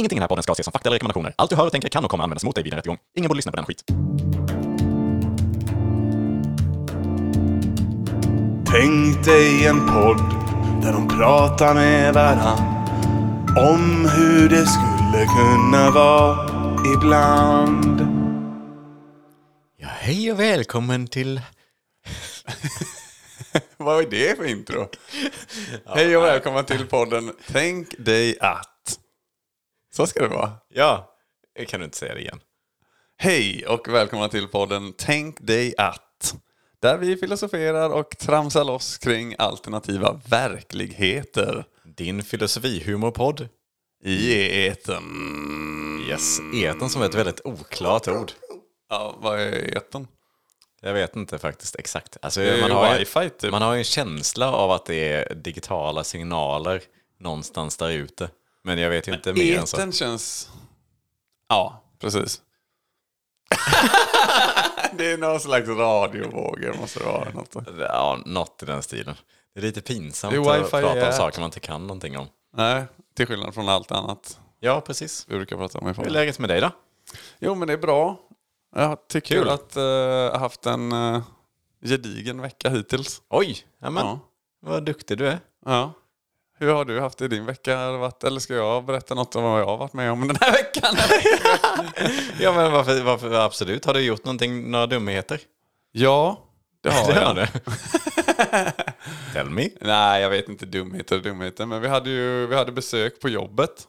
Ingenting i den här podden ska ses som fakta eller rekommendationer. Allt du hör och tänker kan och kommer användas mot dig vid en rättegång. Ingen borde lyssna på den skit. Tänk dig en podd där de pratar med varann om hur det skulle kunna vara ibland. Ja, hej och välkommen till... Vad är det för intro? Hej och välkommen till podden Tänk dig att. Så ska det vara. Ja, kan du inte säga det igen? Hej och välkomna till podden Tänk dig att. Där vi filosoferar och tramsar loss kring alternativa verkligheter. Din filosofihumorpodd. I eten. Yes, eten som är ett väldigt oklart ord. Ja, vad är eten? Jag vet inte faktiskt exakt. Alltså, man, har ju, typ. man har ju en känsla av att det är digitala signaler någonstans där ute. Men jag vet ju inte mer än så. Känns... Ja, precis. det är någon slags radiovågor måste det vara. Något. Ja, något i den stilen. Det är lite pinsamt Det är att prata om saker man inte kan någonting om. Nej, till skillnad från allt annat Ja, precis. vi brukar prata om i Hur är podden. läget med dig då? Jo, men det är bra. Jag tycker Kul. att eh, jag har haft en uh, gedigen vecka hittills. Oj, ja, men, Ja. vad duktig du är. ja. Hur har du haft det i din vecka? Varit, eller ska jag berätta något om vad jag har varit med om den här veckan? Ja, men varför, varför absolut? Har du gjort någonting, några dumheter? ja, det har Det jag. har du. Tell me. Nej, jag vet inte dumheter och dumheter. Men vi hade ju vi hade besök på jobbet.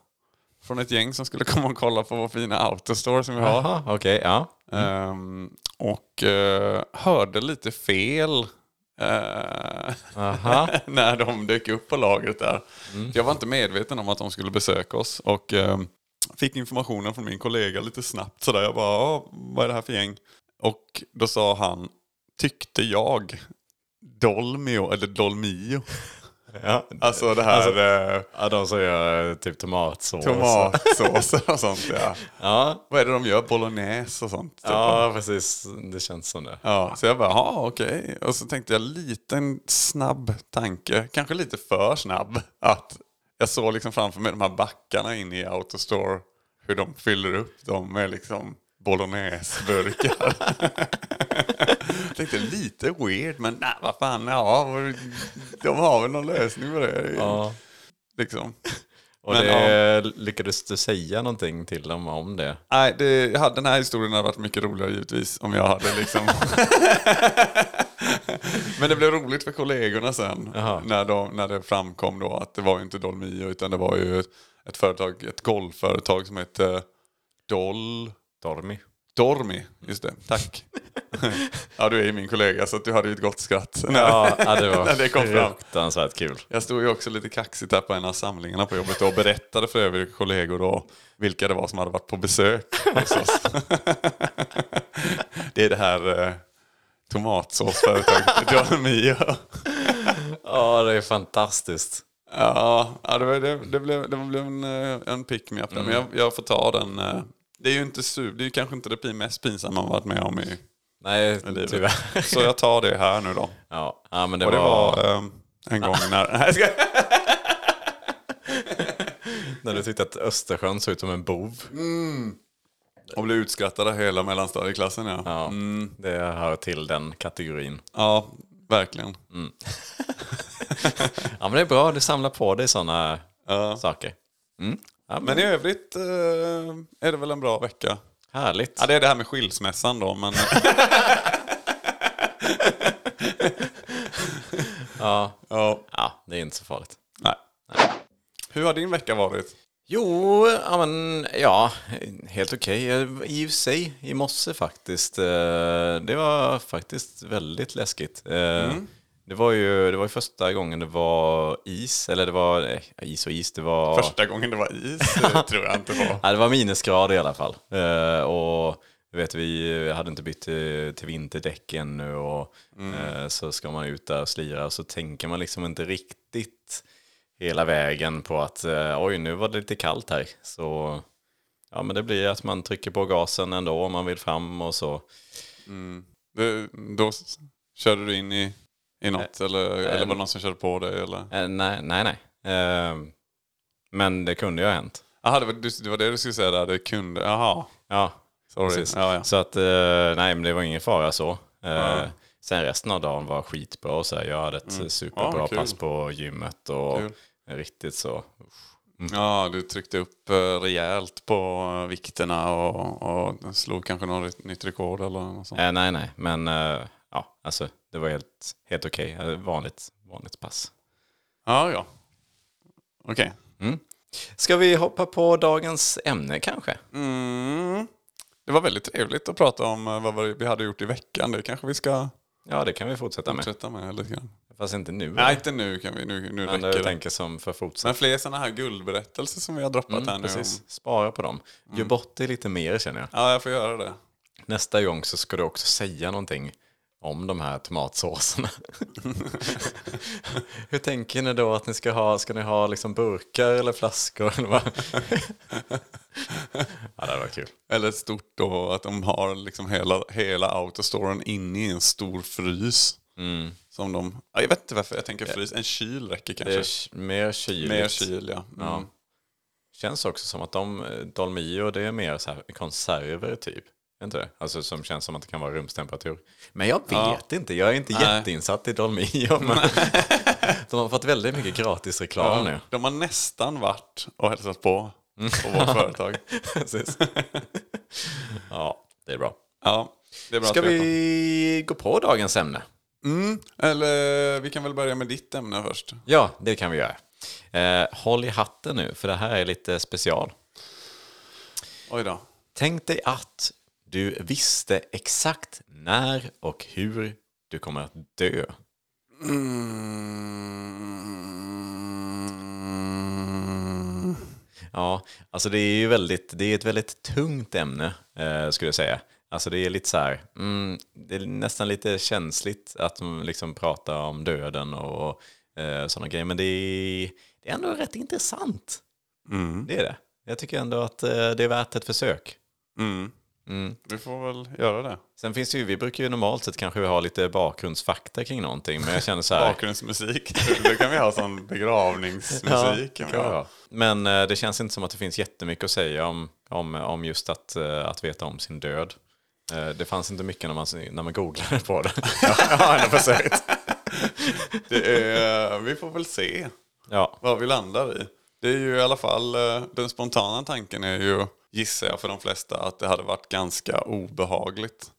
Från ett gäng som skulle komma och kolla på vår fina autostore som vi har. Jaha, okej, ja. Ehm, och eh, hörde lite fel Aha. när de dök upp på lagret där. Jag var inte medveten om att de skulle besöka oss och eh, fick informationen från min kollega lite snabbt sådär. Jag bara, "Ja, vad är det här för gäng? Och då sa han, tyckte jag, Dolmio eller Dolmio. Ja, Alltså det här eh, ja, de som gör eh, typ tomatsås. tomatsåser och sånt. Ja. Ja, Vad är det de gör? Bolognese och sånt. typ. ja, precis. Det känns som det. Ja, så jag bara, ja okej. Och så tänkte jag liten snabb tanke, kanske lite för snabb. Att jag såg liksom framför mig de här backarna inne i Autostore. Hur de fyller upp dem med liksom bolognese-burkar. jag tänkte lite weird, men nej, vad fan, ja, de har väl någon lösning på det. Ja. Liksom. Och Men, det, lyckades du säga någonting till dem om det? Nej, det, hade, den här historien hade varit mycket roligare givetvis om jag hade liksom... Men det blev roligt för kollegorna sen när, de, när det framkom då att det var ju inte Dolmio utan det var ju ett, företag, ett golfföretag som hette Dol... Dormi. Dormi, just det, tack. ja, du är ju min kollega så du hade ju ett gott skratt. Ja, ja, det var När det kom fram. fruktansvärt kul. Jag stod ju också lite kaxigt här på en av samlingarna på jobbet och berättade för övriga kollegor då vilka det var som hade varit på besök hos oss. det är det här eh, tomatsåsföretaget Dolmio. Ja, det är fantastiskt. ja, det, var- det, det blev, det blev en, eh, en pick me up där. Men jag, jag får ta den. Det är ju inte su- det är kanske inte det mest pinsamma man varit med om i Nej, livet. tyvärr. Så jag tar det här nu då. Ja, ja men det, Och det var, var eh, en gång när... Nej, ska- när du tyckte att Östersjön såg ut som en bov. Och blev utskrattade hela mellanstadieklassen ja. Ja, det hör till den kategorin. Ja, verkligen. Ja, men det är bra. Du samlar på dig sådana Ja. saker. Mm. Ja, men i övrigt eh, är det väl en bra vecka. härligt. Ja, det är det här med skilsmässan då, men Ja. ja, ja, det är inte så farligt. nej. Hur har din vecka varit? Jo, ja, men ja, helt okej. I och sig, i morse faktiskt. eh, Det var faktiskt väldigt läskigt. Eh, Det var ju det var ju första gången det var is, eller det var eh, is och is, det var... Första gången det var is, det tror jag inte var. Ja, det var minusgrader i alla fall. Eh, och du vet, vi hade inte bytt till, till vinterdäck ännu och eh, så ska man ut där och slira och så tänker man liksom inte riktigt hela vägen på att eh, oj, nu var det lite kallt här. Så ja, men det blir att man trycker på gasen ändå om man vill fram och så. Det, då körde du in i, i något, eller, eller var det någon som körde på dig? Eller? Eh, nej, nej, nej. Eh, men det kunde ju ha hänt. Aha, det, var, det var det du skulle säga där, det kunde, jaha. Ja, Sorry. precis. Ja, ja. Så att, eh, nej men det var ingen fara så. Eh, Sen resten av dagen var skitbra och så här, jag hade ett superbra Mm. Ja, kul. pass på gymmet och Kul. riktigt så. Ja, du tryckte upp eh, rejält på eh, vikterna och, och slog kanske något nytt rekord eller något sånt. Eh, nej, nej, men eh, ja, alltså det var helt, helt okej. Eh, Vanligt, vanligt pass. Ja, ja. Okej. Ska vi hoppa på dagens ämne kanske? Mm. Det var väldigt trevligt att prata om eh, vad vi hade gjort i veckan. Det kanske vi ska Ja, det kan vi fortsätta med. fortsätta med lite grann. Fast inte nu. Nej, inte nu kan vi. Nu, nu men räcker det. tänker som för fortsätt. Men fler sådana här guldberättelser som vi har droppat här Mm, nu. precis. Spara på dem. Gör bort det lite mer känner jag. Ja, jag får göra det. Nästa gång så ska du också säga någonting om de här tomatsåserna. Hur tänker ni då att ni ska ha? Ska ni ha liksom burkar eller flaskor? Eller vad? ja, det var kul. Eller stort då att de har liksom hela, hela autostoren inne i en stor frys. Som de, ja, jag vet inte varför jag tänker frys. En kyl räcker Det kanske. är k- mer kyligt. Mer kyl, ja. Mm. Ja. Känns också som att de, Dolmio, det är mer så här konserver typ. Inte det? Alltså som känns som att det kan vara rumstemperatur. Men jag vet inte, jag är inte Nej. jätteinsatt i Dolmio. De har fått väldigt mycket gratis reklam nu. De har nästan varit och hälsat på på vårt företag. Precis. ja, det är bra. Ja, det är bra Ska vi gå på dagens ämne? Mm, eller vi kan väl börja med ditt ämne först. Ja, det kan vi göra. Eh, håll i hatten nu, för det här är lite special. Oj då. Tänk dig att du visste exakt när och hur du kommer att dö. Mm. Ja, alltså det är ju väldigt, det är ett väldigt tungt ämne eh, skulle jag säga. Alltså det är lite så här, mm, det är nästan lite känsligt att liksom pratar om döden och eh, sådana grejer. Men det är, det är ändå rätt intressant. Det är det. Jag tycker ändå att eh, det är värt ett försök. Mm. Vi får väl göra det. Sen finns det ju, vi brukar ju normalt sett kanske ha lite bakgrundsfakta kring någonting, men jag känner så här. Bakgrundsmusik. Då kan vi ha sån begravningsmusik. vi ha. Men eh, det känns inte som att det finns jättemycket att säga om, om, om just att, eh, att veta om sin död. Eh, det fanns inte mycket när man, när man googlade på det. jag har ändå försökt. Är, vi får väl se Ja, vad vi landar i. Det är ju i alla fall, den spontana tanken är ju, gissar jag för de flesta, att det hade varit ganska obehagligt.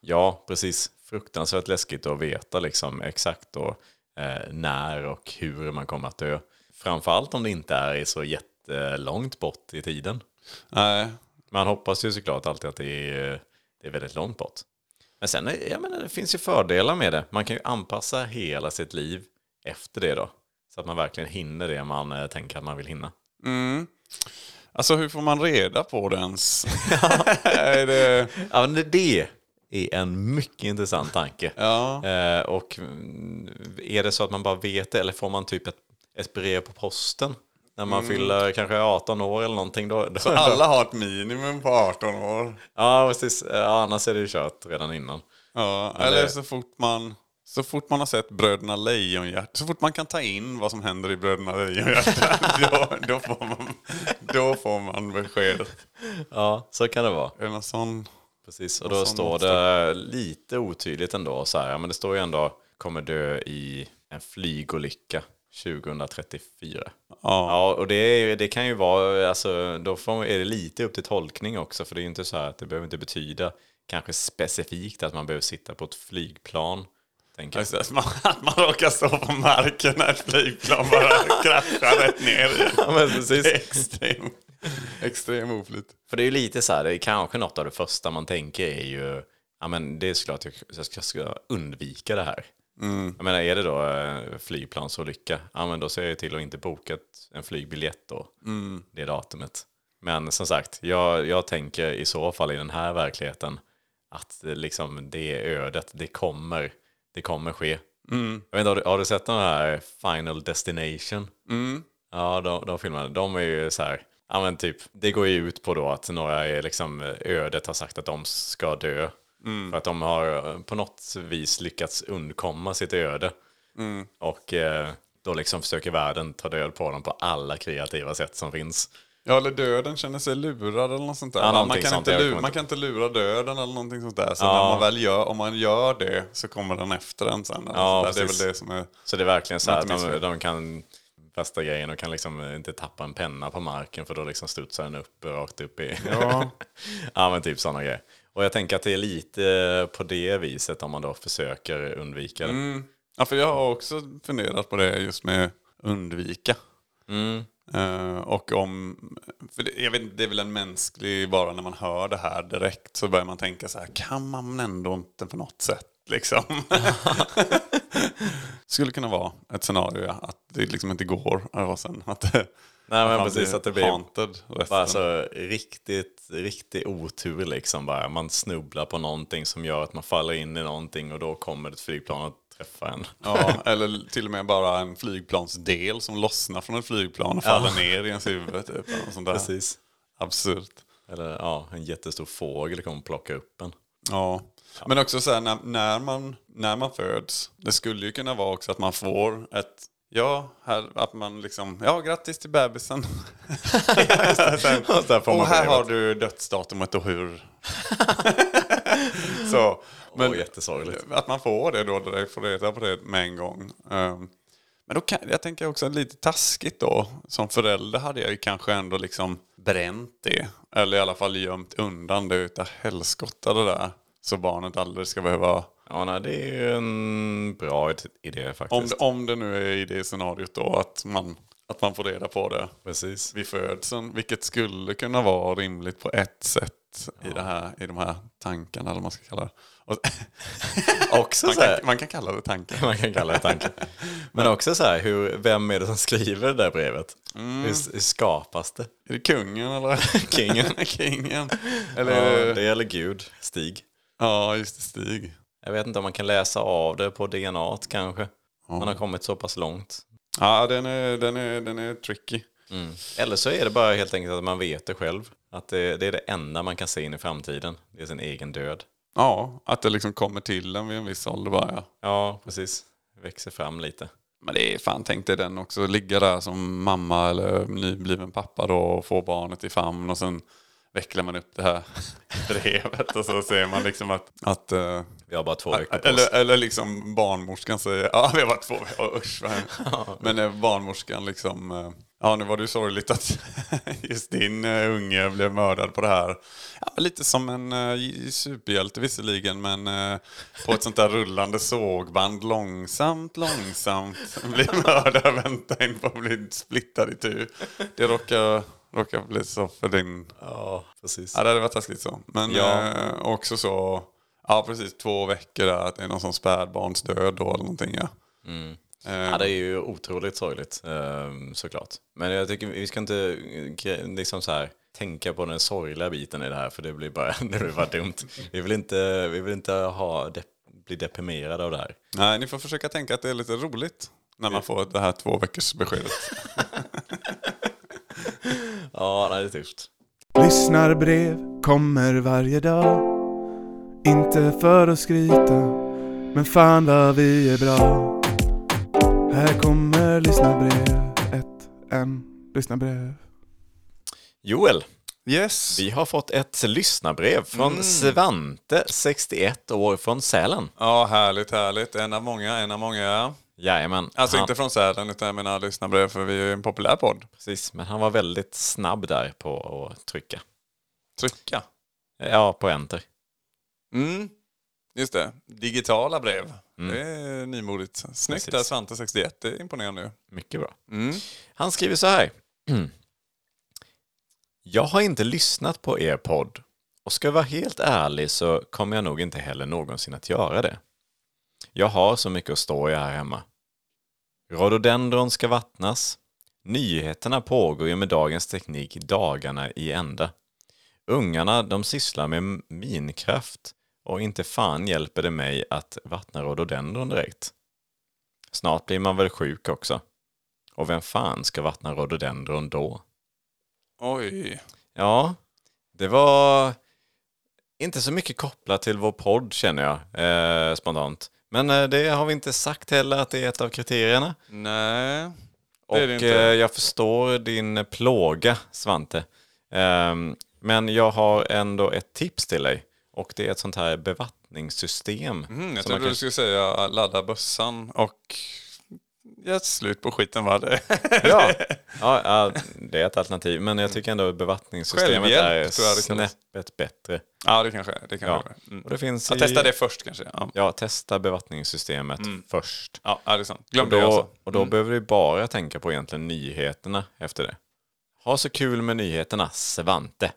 ja, precis. Fruktansvärt läskigt att veta liksom exakt då, eh, när och hur man kommer att dö. Framförallt om det inte är så jättelångt bort i tiden. Nej, Man hoppas ju såklart alltid att det är, det är väldigt långt bort. Men sen, jag menar, det finns ju fördelar med det. Man kan ju anpassa hela sitt liv efter det då. Så att man verkligen hinner det man eh, tänker att man vill hinna. Alltså hur får man reda på det ens? är det, Ja, men det- är en mycket intressant tanke. ja. Eh, och mm, är det så att man bara vet det, eller får man typ ett, ett brev på posten? När man fyller kanske 18 år eller någonting. Då, då, Så alla har ett minimum på 18 år. Ja, precis. Ja, annars är det ju kört redan innan. Ja, eller det- så fort man så fort man har sett Bröderna Lejonhjärta, så fort man kan ta in vad som händer i Bröderna Lejonhjärta, då, då, får man, då får man beskedet. Ja, så kan det vara. Är det sån? Precis, och då står måste- det lite otydligt ändå. Så här, ja, men det står ju ändå kommer dö i en flygolycka 2034. Ja. Ja, och det, det kan ju vara, alltså, då får, är det lite upp till tolkning också. För det är ju inte så här att det behöver inte betyda kanske specifikt att man behöver sitta på ett flygplan. Tänker jag. Att, man, att man råkar stå på marken när ett flygplan bara kraschar rätt ner. Ja, men precis. Extrem, extrem oflyt. För det är ju lite så här, det är kanske något av det första man tänker är ju, ja men det är såklart jag jag ska, ska undvika det här. Jag menar, är det då eh, flygplansolycka, ja men då ser jag till att inte boka en flygbiljett då, det datumet. Men som sagt, jag, jag tänker i så fall i den här verkligheten att det, liksom, det ödet, det kommer, det kommer ske. Jag vet inte, har, du, har du sett den här Final Destination? Ja, de, de filmerna, de är ju så här, ja men typ, det går ju ut på då att några är liksom, ödet har sagt att de ska dö. För att de har eh, på något vis lyckats undkomma sitt öde. Och eh, då liksom försöker världen ta död på dem på alla kreativa sätt som finns. Ja, eller döden känner sig lurad eller något sånt där. Ja, man, kan sånt, inte lura, man kan inte lura döden eller någonting sånt där. Så Ja. när man väl gör, om man gör det så kommer den efter en sen. Ja, det är väl det som är... Så det är verkligen så här att de, de kan bästa grejen och kan liksom inte tappa en penna på marken för då liksom studsar den upp rakt upp i... Ja. ja men typ sådana grejer. Och jag tänker att det är lite på det viset om man då försöker undvika det. Mm. ja, för jag har också funderat på det just med undvika. Mm. Eh, och om, för det, jag vet, det är väl en mänsklig, bara när man hör det här direkt så börjar man tänka så här, kan man ändå inte på något sätt liksom? Skulle kunna vara ett scenario att det liksom inte går och sen att det, Nej men precis att det blir haunted bara så riktigt, riktigt otur liksom bara. Man snubblar på någonting som gör att man faller in i någonting och då kommer ett flygplan att träffa en. Ja, eller till och med bara en flygplansdel som lossnar från ett flygplan och faller ner i ens huvud. Typ, sånt där. Precis. Absurt. Eller ja, en jättestor fågel kommer plocka upp en. Ja. Men också så här när, när, man, när man föds. Det skulle ju kunna vara också att man får ett Ja, här, att man liksom, ja grattis till bebisen. Sen, Och här har du dödsdatumet och hur. så, men Åh, jättesorgligt. att man får det då direkt, får reda på det med en gång. Ehm, men då kan, jag tänker också lite taskigt då. Som förälder hade jag ju kanske ändå liksom bränt det. Eller i alla fall gömt undan det utav helskotta det där. Så barnet aldrig ska behöva... Ja, nej, det är ju en bra id- idé Om, faktiskt. det- om det nu är i det scenariot då att man, att man får reda på det Precis. vid födseln. Vilket skulle kunna vara rimligt på ett sätt i, det här, i de här tankarna. Eller vad man ska kalla det. Och, Också man, kan, man kan kalla det tankar. man kan kalla det tanke. Men också så här, hur, vem är det som skriver det där brevet? Mm. Hur, hur skapas det? Är det kungen eller? Kingen. kingen. Eller Ja, det... gäller Gud, Stig. Ja, just det. Stig. Jag vet inte om man kan läsa av det på DNA kanske. Man har kommit så pass långt. Ja, den är, den är, den är tricky. Mm. Eller så är det bara helt enkelt att man vet det själv. Att det, det är det enda man kan se in i framtiden. Det är sin egen död. Ja, att det liksom kommer till en vid en viss ålder bara. Ja. Ja, precis. Växer fram lite. Men det är fan, tänk dig den också. Ligga där som mamma eller nybliven pappa då och få barnet i famn och sen vecklar man upp det här brevet och så ser man liksom att, att eh, Vi har bara två veckor på oss. eller, eller liksom barnmorskan säger, ja vi har varit två veckor, usch vad. Men eh, barnmorskan liksom, eh, ja nu var det ju sorgligt att just din unge blev mördad på det här. Ja, lite som en superhjälte visserligen, men på ett sånt där rullande sågband långsamt, långsamt blir mördad, vänta in på att bli splittad i tur. Det råkar, råkar bli så för din Ja, precis. Ja, det hade varit taskigt så. Men Ja. eh, också så, ja precis två veckor där, att det är någon som spädbarnsdöd då eller någonting ja. Eh, Ja, det är ju otroligt sorgligt ehm, såklart. Men jag tycker vi ska inte eh, liksom så här, tänka på den sorgliga biten i det här för det blir bara, det blir bara dumt. Vi vill inte, vi vill inte ha, bli deprimerade av det här. Nej, ni får försöka tänka att det är lite roligt när man får det här två veckors beskedet. Ja, det är tufft. Lyssnarbrev kommer varje dag Inte för att skryta Men fan vad vi är bra Här kommer lyssnarbrev Ett, en, lyssnarbrev Joel, Yes. vi har fått ett lyssnarbrev från Svante, 61 år, från Sälen. Ja, härligt, härligt. En av många, en av många. Jajamän. Alltså han, inte från Sälen, utan jag menar lyssnarbrev, för vi är ju en populär podd. Precis, men han var väldigt snabb där på att trycka. Trycka. Ja, på enter. Mm. Just det. Digitala brev. Mm. Det är nymodigt. Snyggt Precis. där, Svante 61. Det är imponerande ju. Mycket bra. Mm. Han skriver så här. Jag har inte lyssnat på er podd och ska jag vara helt ärlig så kommer jag nog inte heller någonsin att göra det. Jag har så mycket att stå i här hemma. Rhododendron ska vattnas. Nyheterna pågår ju med dagens teknik dagarna i ända. Ungarna de sysslar med minkraft och inte fan hjälper det mig att vattna rhododendron direkt. Snart blir man väl sjuk också. Och vem fan ska vattna rhododendron då? Oj. Ja, det var inte så mycket kopplat till vår podd känner jag eh, spontant. Men eh, det har vi inte sagt heller att det är ett av kriterierna. Nej. Och Det är det inte. eh, jag förstår din plåga, Svante. Ehm, men jag har ändå ett tips till dig. Och det är ett sånt här bevattningssystem. Mm, jag trodde kan- du skulle säga ladda bössan och göra slut på skiten det. Ja. ja, ja, det är ett alternativ. Men jag tycker ändå bevattningssystemet Självhjälp, är det snäppet bättre. ja, det kanske. Det kanske Ja. är. Mm. Och det finns Jag i- testar det först kanske. Ja, Ja, testa bevattningssystemet först. ja ja, det är sant. Glöm Och det då, alltså. och då behöver du bara tänka på egentligen nyheterna efter det. Ha så kul med nyheterna, Svante.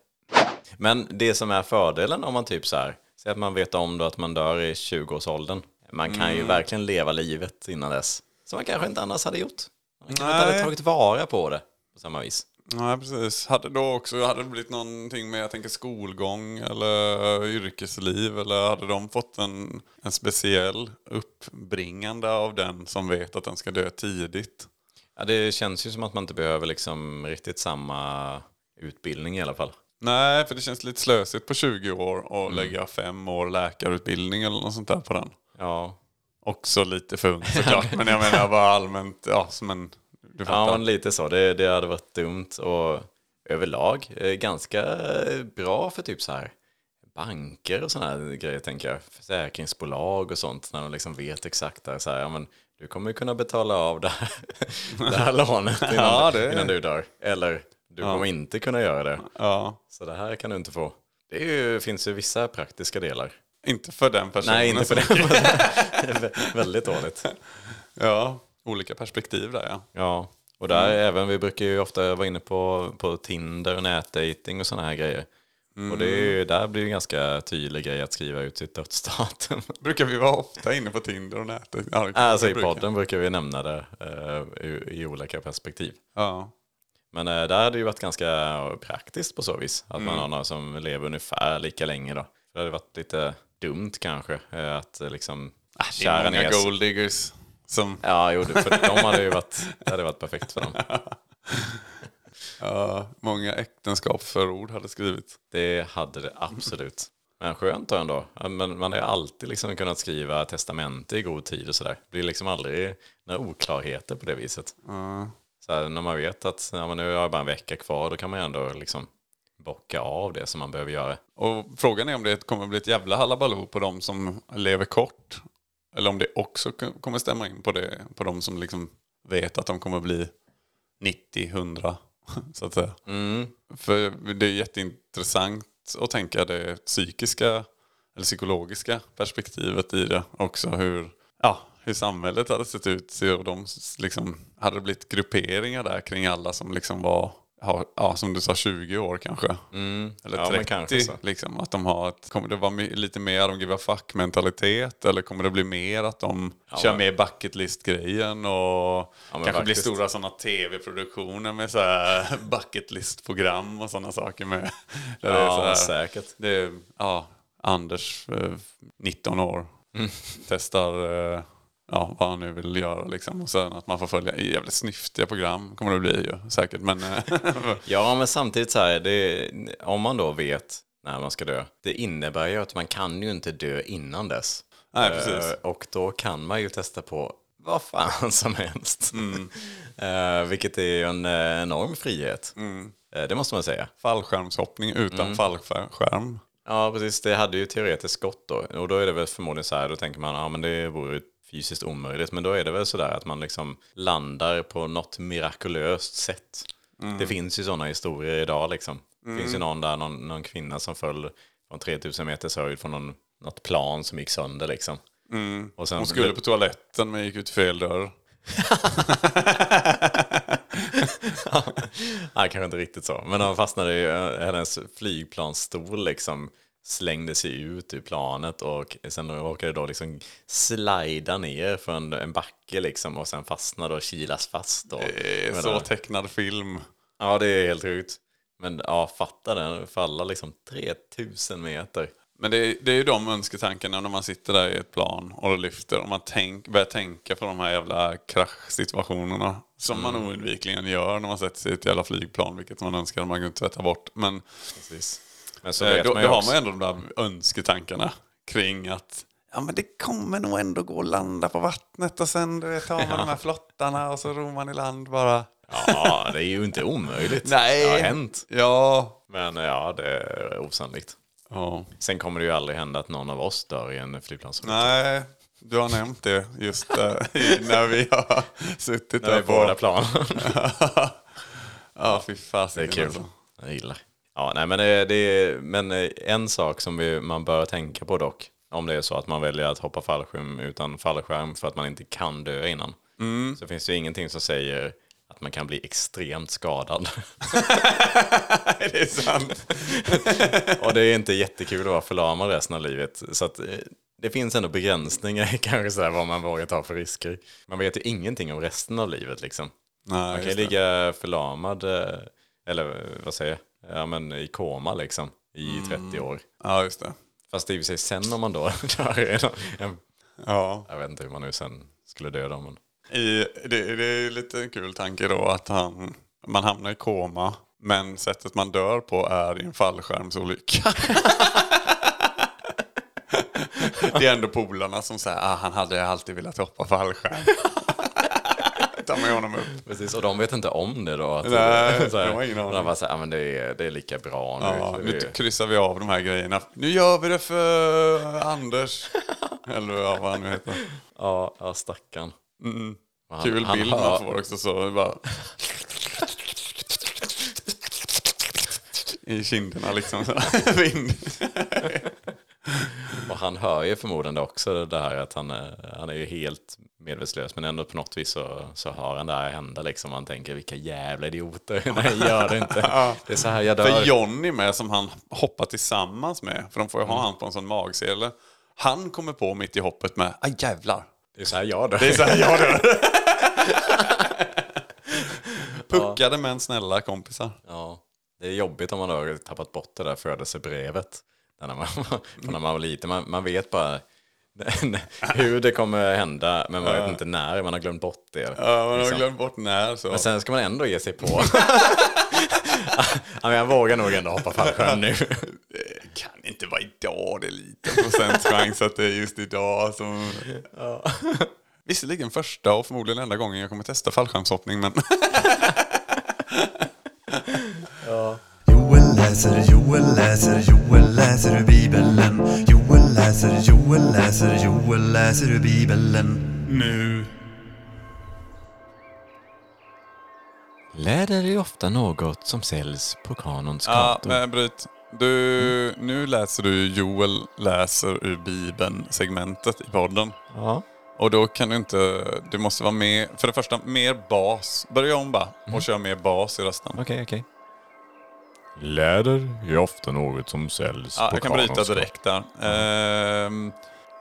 Men det som är fördelen om man typ så här, säg att man vet om då att man dör i 20-årsåldern. Man kan ju verkligen leva livet innan dess. Som man kanske inte annars hade gjort. Man kanske inte hade tagit vara på det på samma vis. Nej, precis. Hade då också, hade det blivit någonting med, jag tänker skolgång eller yrkesliv eller hade de fått en, en speciell uppbringande av den som vet att den ska dö tidigt? Ja, det känns ju som att man inte behöver liksom riktigt samma utbildning i alla fall. Nej, för det känns lite slösigt på 20 år och lägga fem år läkarutbildning eller något sånt där på den. Ja, Också lite för ung såklart, men jag menar bara allmänt, ja, som en... Du Ja, men lite så. Det, det hade varit dumt och överlag eh, ganska bra för typ så här banker och sådana här grejer tänker jag. Försäkringsbolag och sånt när de liksom vet exakt där, så här, ja, men du kommer ju kunna betala av det här, det här lånet innan, Ja, det- innan du dör. Eller du kommer inte kunna göra det. Ja, Så det här kan du inte få. Det ju, finns ju vissa praktiska delar. Inte för den personen. Nej, inte för det är vä- väldigt dåligt. Ja, olika perspektiv där ja. Ja, och där även, vi brukar ju ofta vara inne på, på Tinder och nätdating och sådana här grejer. Och det är ju, där blir det ju ganska tydlig grej att skriva ut sitt dödsdatum. Brukar vi vara ofta inne på Tinder och nätet? Ja, alltså i podden brukar vi nämna det eh, i, i olika perspektiv. Ja. Men eh, där hade det ju varit ganska praktiskt på så vis. Att man har någon som lever ungefär lika länge då. Det hade varit lite dumt kanske eh, att eh, liksom Det är många gold diggers som... Ja, jo, för de hade ju varit, det hade varit perfekt för dem. Ja, många äktenskapsförord hade skrivit. Det hade det absolut. Men skönt då ändå. Men man har ju alltid liksom kunnat skriva testamente i god tid och sådär. Det blir liksom aldrig några oklarheter på det viset. Så här, när man vet att ja, nu har jag bara en vecka kvar, då kan man ju ändå liksom bocka av det som man behöver göra. Och frågan är om det kommer bli ett jävla halabaloo på de som lever kort. Eller om det också kommer stämma in på det, på de som liksom vet att de kommer bli 90, 100 så att säga. För det är jätteintressant att tänka det psykiska eller psykologiska perspektivet i det också. Hur, ja, hur samhället hade sett ut. Så de liksom, hade det blivit grupperingar där kring alla som liksom var, har, ja, som du sa, 20 år kanske. Eller Ja, 30. men kanske så. Liksom, att de har ett, kommer det vara lite mer de give a fuck mentalitet eller kommer det bli mer att de kör men- med bucket list grejen och men kanske blir faktiskt. stora sådana tv-produktioner med så här bucket list program och sådana saker med. Där det Ja, här, säkert. det är, ja, Anders, eh, 19 år, Mm. testar eh, ja, vad han nu vill göra liksom. Och sen att man får följa jävligt snyftiga program kommer det bli ju säkert. Men eh, Ja, men samtidigt så här, det, om man då vet när man ska dö, det innebär ju att man kan ju inte dö innan dess. Nej, precis. Eh, och då kan man ju testa på vad fan som helst. Mm. Eh, vilket är ju en eh, enorm frihet. Mm. Eh, det måste man säga. fallskärmshoppning utan Mm. fallskärm. Ja, precis. Det hade ju teoretiskt gått då. Och då är det väl förmodligen så här, då tänker man, ja men det vore fysiskt omöjligt. Men då är det väl så där att man liksom landar på något mirakulöst sätt. Mm. Det finns ju sådana historier idag liksom. Det finns ju någon där, någon, någon kvinna som föll från 3000 meters höjd från någon, något plan som gick sönder liksom. Och sen Mm. Hon skulle på toaletten men gick ut fel dörr. Nej, kanske inte riktigt så. Men han fastnade i eh, hennes flygplansstol liksom slängde sig ut ur planet och sen råkade då liksom slida ner för en, en backe liksom och sen fastnade och kilas fast. Och, Det är så tecknad film. Ja, det är helt sjukt. Men ja, fatta den, falla liksom 3000 meter. Men det är, det är ju de önsketankarna när man sitter där i ett plan och lyfter och man tänk, börjar tänka på de här jävla kraschsituationerna. Som man oundvikligen gör när man sätter sig i ett jävla flygplan, vilket man önskar att man kunde tvätta bort. Men Precis. Men så eh, vet då, man då ju har också, man ändå de där önsketankarna kring att ja men det kommer nog ändå gå att landa på vattnet och sen du vet, tar man de här flottarna och så ror man i land bara. Ja, det är ju inte omöjligt. Nej. Det har hänt. Ja. Men ja, det är osannolikt. ja. Sen kommer det ju aldrig hända att någon av oss dör i en flygplansolycka. Nej, du har nämnt det just eh, när vi har suttit När vi där är båda på... planen. ja, fy fasen. Det är kul. alltså. Jag gillar. Ja, nej, men, det, det är, men eh, en sak som vi, man bör tänka på dock, om det är så att man väljer att hoppa fallskärm utan fallskärm för att man inte kan dö innan, så finns det ju ingenting som säger att man kan bli extremt skadad. det är sant. Och det är inte jättekul att vara förlamad resten av livet. Så att, eh, det finns ändå begränsningar i kanske så här, vad man vågar ta för risker. Man vet ju ingenting om resten av livet liksom. Nej, Man kan ju det. ligga förlamad, eh, eller eh, vad säger jag, ja, men i koma liksom i 30 år. Ja, just det. Fast i och för sig sen om man då dör Ja. jag vet inte hur man nu sen skulle dö då, men I, det, det är lite en kul tanke då att han, man hamnar i koma men sättet man dör på är i en fallskärmsolycka. det är ändå polarna som säger ah, han hade alltid velat hoppa fallskärm. Ta med honom upp. Precis, och de vet inte om det då. Nej, så här, de har ingen aning. De bara säger, ja men det är, det är lika bra nu. Ja, Så nu kryssar vi av de här grejerna. Nu gör vi det för Anders. Eller ja, vad han nu heter. ja, ja, stackarn. Och han- Kul han bild hör- man får också. Så bara... I kinderna liksom. Så. Vind. Och han hör ju förmodligen också det här att han är, han är ju helt medvetslös. Men ändå på något vis så, så hör han det här hända liksom. Han tänker vilka jävla idioter. Nej, gör det inte. Det är så här jag dör. För Johnny med som han hoppar tillsammans med. För de får ju ha han på en sån magsele. Han kommer på mitt i hoppet med, aj jävlar. Det är så här jag dör. Det är så här jag dör. Puckade men snälla kompisar. Ja, det är jobbigt om man har tappat bort det där födelsebrevet. När man, när man var liten. Man, man vet bara hur det kommer hända, men man vet inte när. Man har glömt bort det. Ja, man har liksom. glömt bort när så. Men sen ska man ändå ge sig på. ja, jag vågar nog ändå hoppa fallskärm nu. Det kan inte vara idag, det är liten procents chans att det är just idag som... Visserligen första och förmodligen enda gången jag kommer testa fallskärmshoppning, men... Joel läser, Joel läser, Joel läser ur Bibeln. Joel läser, Joel läser, Joel läser ur Bibeln. Nu. Läder är ofta något som säljs på kanons Ja, gator. men bryt. Du, nu läser du Joel läser ur Bibeln-segmentet i podden. Ja. Och då kan du inte... Du måste vara med... För det första, mer bas. Börja om bara och kör mer bas i rösten. Okej, okej. Läder är ofta något som säljs Ja, jag kan bryta direkt där. Ehm,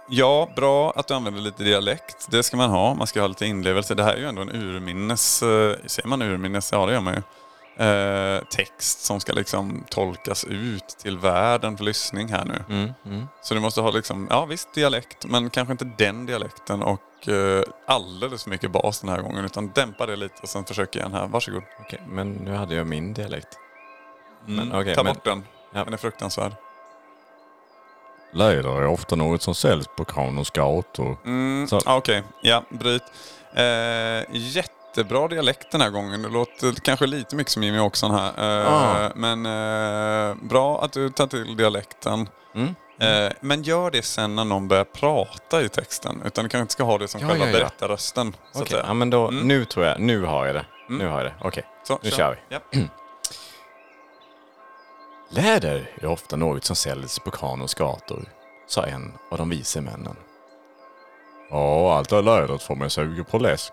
ja, bra att du använder lite dialekt. Det ska man ha. Man ska ha lite inlevelse. Det här är ju ändå en urminnes... Uh, säger man urminnes? Ja, det gör man ju. Eh, text som ska liksom tolkas ut till världen för lyssning här nu. Mm, mm. Så du måste ha liksom, ja visst dialekt, men kanske inte den dialekten och uh, alldeles för mycket bas den här gången. Utan dämpa det lite och sen försök igen här. Varsågod. Okej, men nu hade jag min dialekt. Men, okej, Ta men- bort den. Ja. Den är fruktansvärd. Läder är ofta något som säljs på kanons gator. Mm, ah, Okej, ja, bryt. Eh, jättebra dialekt den här gången. Det låter kanske lite mycket som Jimmy Åkesson här. Eh, Ah. Men eh, bra att du tar till dialekten. Mm. Eh, men gör det sen när någon börjar prata i texten. Utan du kanske inte ska ha det som Ja, själva ja, ja. berättarrösten. Säga. ja, men då, nu tror jag, nu har jag det. Nu har jag det, okej. Så, nu kör vi. Ja. Läder är ofta något som säljs på kanons gator, sa en av de vise männen. Ja, allt är lädret får mig suger på läsk,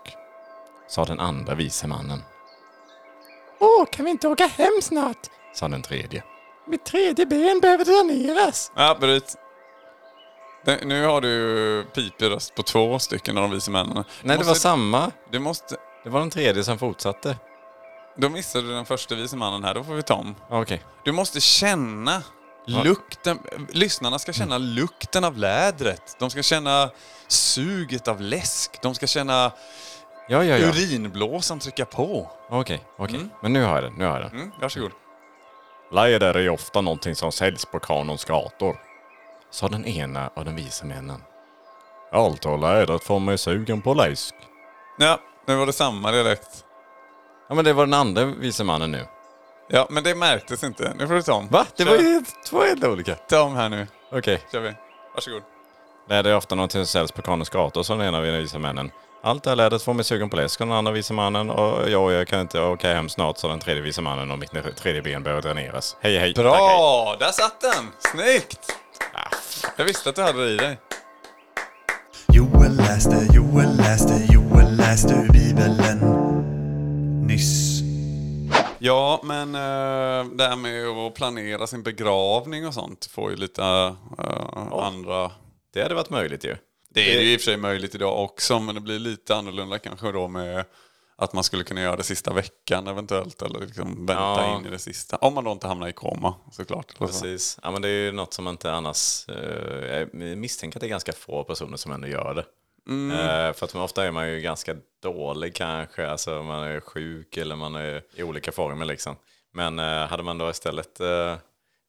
sa den andra vise mannen. Åh, kan vi inte åka hem snart? sa den tredje. Mitt tredje ben behöver dräneras. Ja. Det, nu har du pipig röst på två stycken av de vise männen. Du Nej, det måste, var samma. Du måste... Det var den tredje som fortsatte. Då missade du den första vise mannen här, då får vi ta om. Okej. Du måste känna lukten. Lyssnarna ska känna lukten av lädret. De ska känna suget av läsk. De ska känna Ja, ja, ja. urinblåsan trycka på. Okej, okej. Men nu har jag det. Nu har jag det. Mm, varsågod. Läder är ofta någonting som säljs på kanons gator, sa den ena av de visa männen. Allt har lädret får mig sugen på läsk. Ja, nu var det samma dialekt. Ja men det var den andra vise mannen nu. Ja, men det märktes inte. Nu får du ta om. Va? Det Kör. var ju två helt olika. Ta om här nu. Okej. kör vi. Varsågod. Läder är ofta något som säljs på Kranens gator, som den ena av de vise männen. Allt det här lädret får mig sugen på läsk, och den andra vise mannen. Och jag, jag kan inte åka hem snart, så den tredje vise mannen och mitt tredje ben behöver dräneras. Hej hej. Tack, hej. Bra! Där satt den! Snyggt! Jag visste att du hade det i dig. Joel läste, Joel läste, Joel läste ur Bibeln nyss. Ja, men uh, det här med att planera sin begravning och sånt får ju lite eh, andra... Det hade varit möjligt ju. Det är ju i och för sig möjligt idag också, men det blir lite annorlunda kanske då med att man skulle kunna göra det sista veckan eventuellt, eller liksom vänta Ja. in i det sista. Om man då inte hamnar i koma såklart. Precis. Ja men det är ju något som inte annars... Eh, jag misstänker att det är ganska få personer som ändå gör det. Eh, för att man, ofta är man ju ganska dålig kanske, alltså man är sjuk eller man är i olika former liksom. Men eh, hade man då istället eh,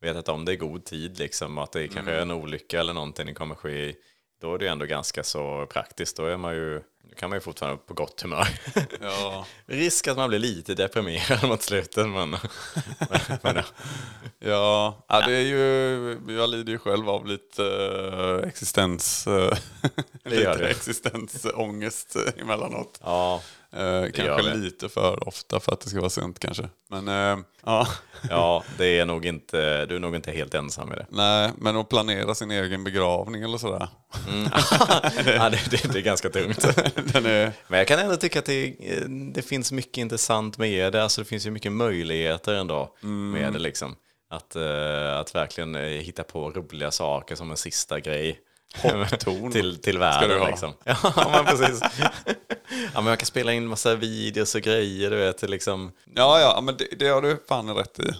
vetat om det i god tid liksom, och att det kanske är en olycka eller någonting det kommer ske då är det ju ändå ganska så praktiskt. Då är man ju, då kan man ju fortfarande vara på gott humör. Ja. Risk att man blir lite deprimerad mot slutet, men... men ja. Ja, ja, det är ju, jag lider ju själv av lite uh, existens, uh, lite existensångest emellanåt. ja, Uh, kanske det. lite för ofta för att det ska vara sent kanske. Men uh, ja, ja, det är nog inte, du är nog inte helt ensam i det. nej, men att planera sin egen begravning eller sådär. ja, det, det, det är ganska tungt. Är, Men jag kan ändå tycka att det, det finns mycket intressant med det. Alltså det finns ju mycket möjligheter ändå med det liksom. Att, eh, att verkligen eh, hitta på roliga saker som en sista grej. Poptorn. till, till du världen ha. liksom. Ja, men precis. ja, men jag kan spela in massa videos och grejer, du vet. Liksom. ja, ja, men det, det har du fan rätt i.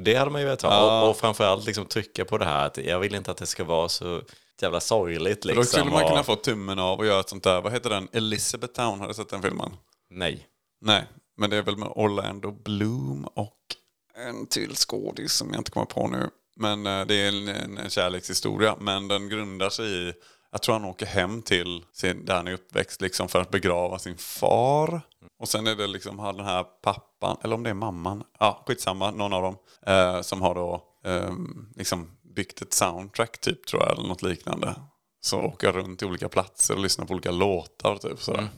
Det hade man ju velat ha. Ja. Och, och framförallt liksom trycka på det här att jag vill inte att det ska vara så jävla sorgligt liksom. Då skulle man kunna få tummen av och göra ett sånt där, vad heter den? Elizabeth Town, har du sett den filmen? Nej. Nej, men det är väl med Orlando Bloom och en till skådis som jag inte kommer på nu. Men eh, det är en, en, en kärlekshistoria, men den grundar sig i, jag tror han åker hem till sin, där han är uppväxt liksom för att begrava sin far. Och sen är det liksom har den här pappan, eller om det är mamman, ja skitsamma, någon av dem, eh, som har då ehm, liksom byggt ett soundtrack typ tror jag, eller något liknande. Så åker runt till olika platser och lyssnar på olika låtar typ sådär.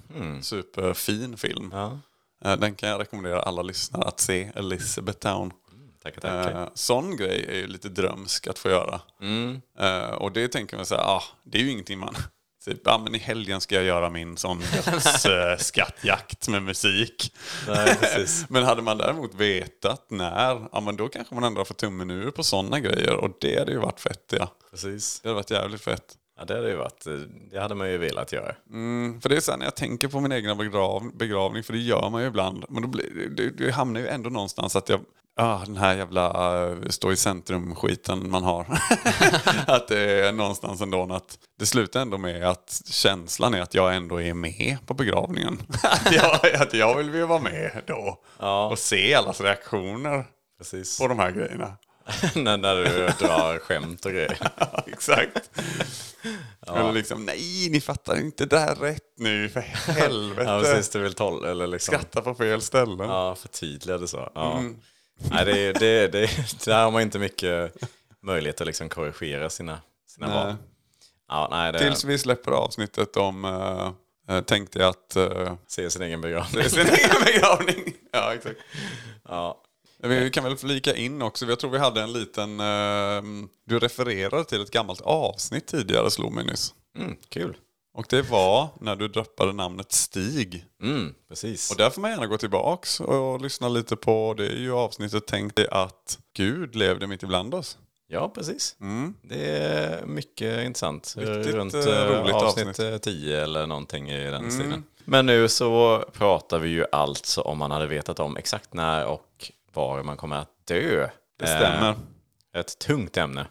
Superfin film. Ja. Eh, Den kan jag rekommendera alla lyssnare att se, Elizabeth Town. Tackar, tackar. Eh, Sån grej är ju lite drömsk att få göra. Mm. Eh, Och det tänker man så här, ah, det är ju ingenting man... Typ, ah, men i helgen ska jag göra min sån uh, skattjakt med musik. Nej, men hade man däremot vetat när, ja men då kanske man ändå har fått tummen ur på sådana grejer. Och det hade ju varit fett ja. precis. Det hade varit jävligt fett. Ja, det hade ju varit, det hade man ju velat göra. Mm, för det är så här, när jag tänker på min egna begrav, begravning, för det gör man ju ibland. Men då blir, det, det hamnar ju ändå någonstans att jag, ah, den här jävla uh, stå i centrum-skiten man har. att det är någonstans ändå att det slutar ändå med att känslan är att jag ändå är med på begravningen. att, jag, att jag vill ju vara med då. Ja. Och se allas reaktioner Precis. på de här grejerna. när, när du drar skämt och grejer. Ja, exakt. Eller liksom, nej ni fattar inte det här rätt nu, för helvete. Ja, precis. Du vill tolv, eller liksom. Skratta på fel ställen. Ja, förtydliga det så. Ja. Nej, det, det, det, där har man inte mycket möjlighet att liksom korrigera sina, sina Nej. val. Ja, nej, det Tills vi släpper avsnittet om uh, uh, tänkte jag att uh, ser sin egen begravning. är sin egen begravning. Ja, exakt. Ja. Vi kan väl flika in också, jag tror vi hade en liten, eh, du refererade till ett gammalt avsnitt tidigare slog mig nyss. Mm, kul. Och det var när du droppade namnet Stig. Mm, precis. Och där får man gärna gå tillbaks och lyssna lite på, det är ju avsnittet Tänk dig att Gud levde mitt ibland oss. Ja, precis. Mm. Det är mycket intressant. Riktigt, Runt eh, eh, roligt avsnitt avsnitt. Mm. eh, 10 eller någonting i den stilen. Men nu så pratar vi ju alltså om man hade vetat om exakt när och var man kommer att dö. Det stämmer. Eh, ett tungt ämne.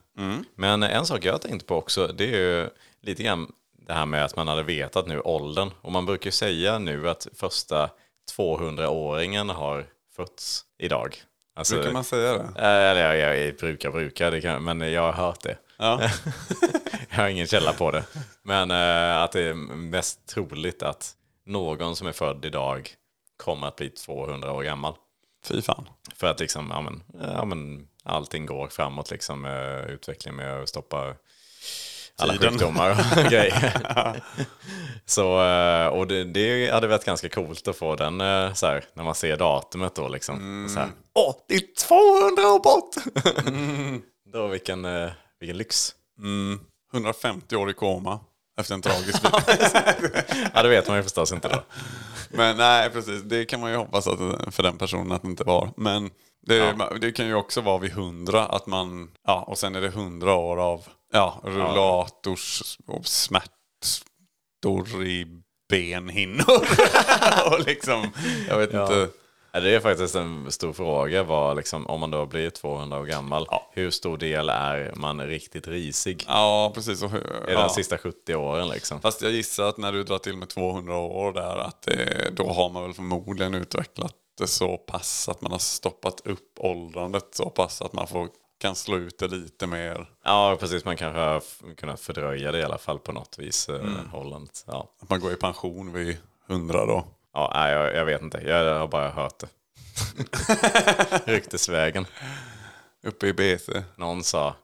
Men en sak jag har tänkt på också, det är ju lite grann det här med att man hade vetat nu åldern. Och man brukar ju säga nu att första 200-åringen har fötts idag. Alltså, Brukar man säga det? Eh, Eller jag, jag brukar bruka det, kan, men jag har hört det. Ja. Jag har ingen källa på det. Men eh, att det är mest troligt att någon som är född idag kommer att bli 200 år gammal. Fy fan. För att liksom, ja men, ja, men allting går framåt liksom med utvecklingen med att stoppa alla Tiden. sjukdomar och grejer. så, eh, och det, det hade varit ganska coolt att få den eh, så här, när man ser datumet då liksom. Så här, Åh, det är 200 år bort! Då vilken, eh, vilken lyx. Mm. 150 år i koma efter en tragisk. Ja, det vet man ju förstås inte då. Men nej, precis. Det kan man ju hoppas att för den personen att det inte var. Men det, det kan ju också vara vid 100 att man, ja, och sen är det 100 år av ja, rullators och smärtor i benhinnor. och liksom, jag vet inte. Ja, Det är faktiskt en stor fråga, vad, liksom, om man då blir 200 år gammal, hur stor del är man riktigt risig? Ja, precis. Och, det ja. de sista 70 åren liksom? Fast jag gissar att när du drar till med 200 år där, att det, då har man väl förmodligen utvecklat det så pass att man har stoppat upp åldrandet så pass att man får, kan slå ut det lite mer. Ja, precis. Man kanske har kunnat fördröja det i alla fall på något vis. Mm. Holland. Ja, Att man går i pension vid 100 då. ja nej, jag, jag vet inte. Jag har bara hört det. Ryktesvägen. Uppe i BC. Någon sa,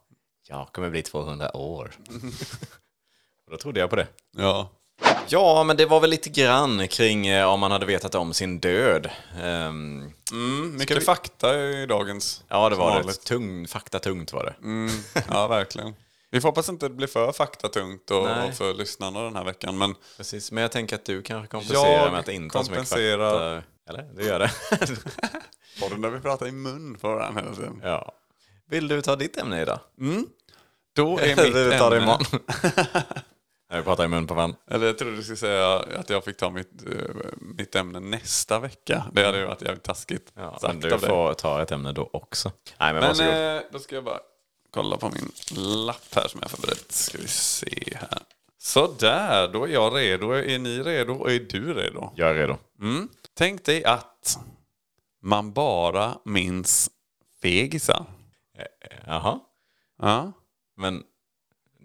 jag kommer bli 200 år. Och då trodde jag på det. Ja. Ja, men det var väl lite grann kring eh, om man hade vetat om sin död. Ehm, Mm, mycket fakta i dagens. ja, det var det. Tung, faktatungt var det. Mm, ja, verkligen. Vi får hoppas inte det blir för faktatungt och, och för lyssnarna den här veckan. Men Precis, men jag tänker att du kanske kompenserar med att inte ha så mycket fakta. Eller? Du gör det? podden där vi pratar i mun på varandra hela tiden. ja. Vill du ta ditt ämne idag? Då är mitt du tar det ämne... imorgon? Nej, vi pratar i mun på varandra. Eller jag trodde du skulle säga att jag fick ta mitt, eh, mitt ämne nästa vecka. Det hade ju varit jävligt taskigt Ja, sagt men du av får ta ett ämne då också. Nej, men, Men varsågod. eh, då ska jag bara kolla på min lapp här som jag förberett. Ska vi se här. Sådär, då är jag redo. Är ni redo? Och är du redo? Jag är redo. Mm. Tänk dig att man bara minns fegisar. Jaha. Ja. Men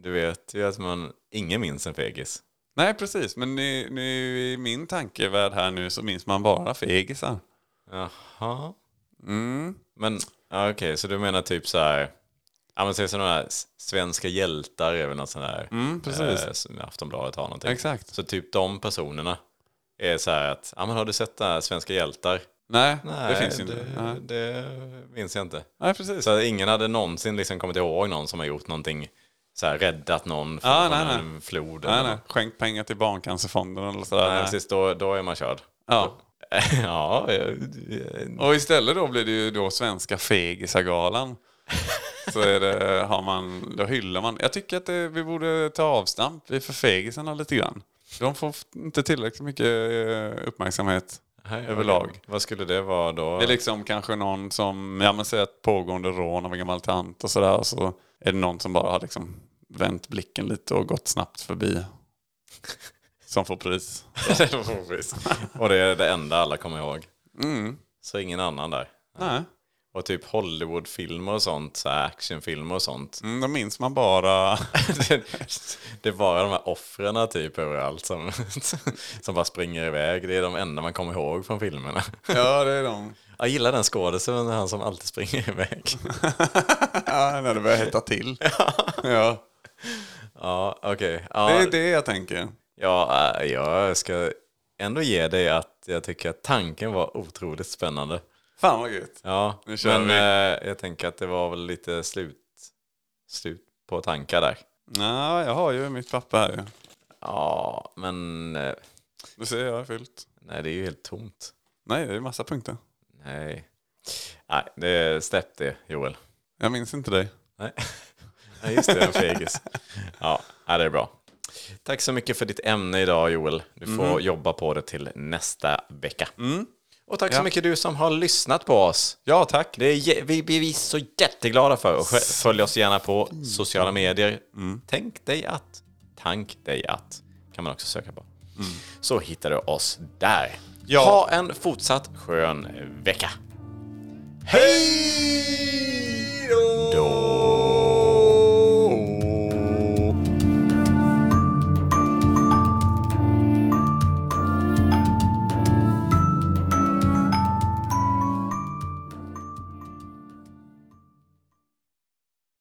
du vet ju att man, ingen minns en fegis. Nej, precis. Men nu, nu i min tankevärld här nu så minns man bara fegisar. Jaha. Mm. Men okej, så du menar typ så här. Ja men säg sådana här svenska hjältar är väl något sånt här. Mm, precis. Eh, som Aftonbladet har någonting. Exakt. Så typ de personerna är så här att, ja men har du sett det här svenska hjältar? Nej, Nej, det finns ju inte. Det, Nej. det minns jag inte. Nej, precis. Så ingen hade någonsin liksom kommit ihåg någon som har gjort någonting, så här räddat någon från, Ja, från nej, en flod. Nej, nej. Skänk pengar till Barncancerfonden eller sådär. nej, precis, då, då är man körd. Ja. ja, Och istället då blir det ju då Svenska Fegisagalan. Så är det, har man, då hyllar man. Jag tycker att det, vi borde ta avstamp för fegisarna lite grann. De får inte tillräckligt mycket eh, uppmärksamhet Nej, överlag. Vad skulle det vara då? Det är liksom kanske någon som, ja men säg ett pågående rån av en gammal tant och sådär. Så är det någon som bara har liksom vänt blicken lite och gått snabbt förbi. Som får pris. Och det är det enda alla kommer ihåg. Mm. Så ingen annan där. Nej, Och typ Hollywoodfilmer och sånt, så actionfilmer och sånt. mm, då minns man bara... det, det är bara de här offren typ överallt som, som bara springer iväg. Det är de enda man kommer ihåg från filmerna. ja, det är de. Jag gillar den skådisen, han som alltid springer iväg. Ja, när det börjar hetta till. ja. Ja, okej. Ja, Det är det jag tänker. ja, äh, jag ska ändå ge dig att jag tycker att tanken var otroligt spännande. Fan vad gött. Ja, Nu kör men vi. eh, jag tänker att det var väl lite slut, slut på tankar där. Ja, jag har ju mitt papper här ju. Ja, men eh, Du ser, jag har fyllt. nej, det är ju helt tomt. Nej, det är massa punkter. Nej, nej det, släpp det Joel. Jag minns inte dig. Nej, nej just det, en fegis. Ja, det är bra. Tack så mycket för ditt ämne idag Joel. Du får jobba på det till nästa vecka. Och tack så Ja. mycket du som har lyssnat på oss. Ja, tack. Det är, vi blir vi så jätteglada för. Och följ oss gärna på sociala medier. Tänk dig att, tank dig att, kan man också söka på. Så hittar du oss där. Ja. Ha en fortsatt skön vecka. Hej då!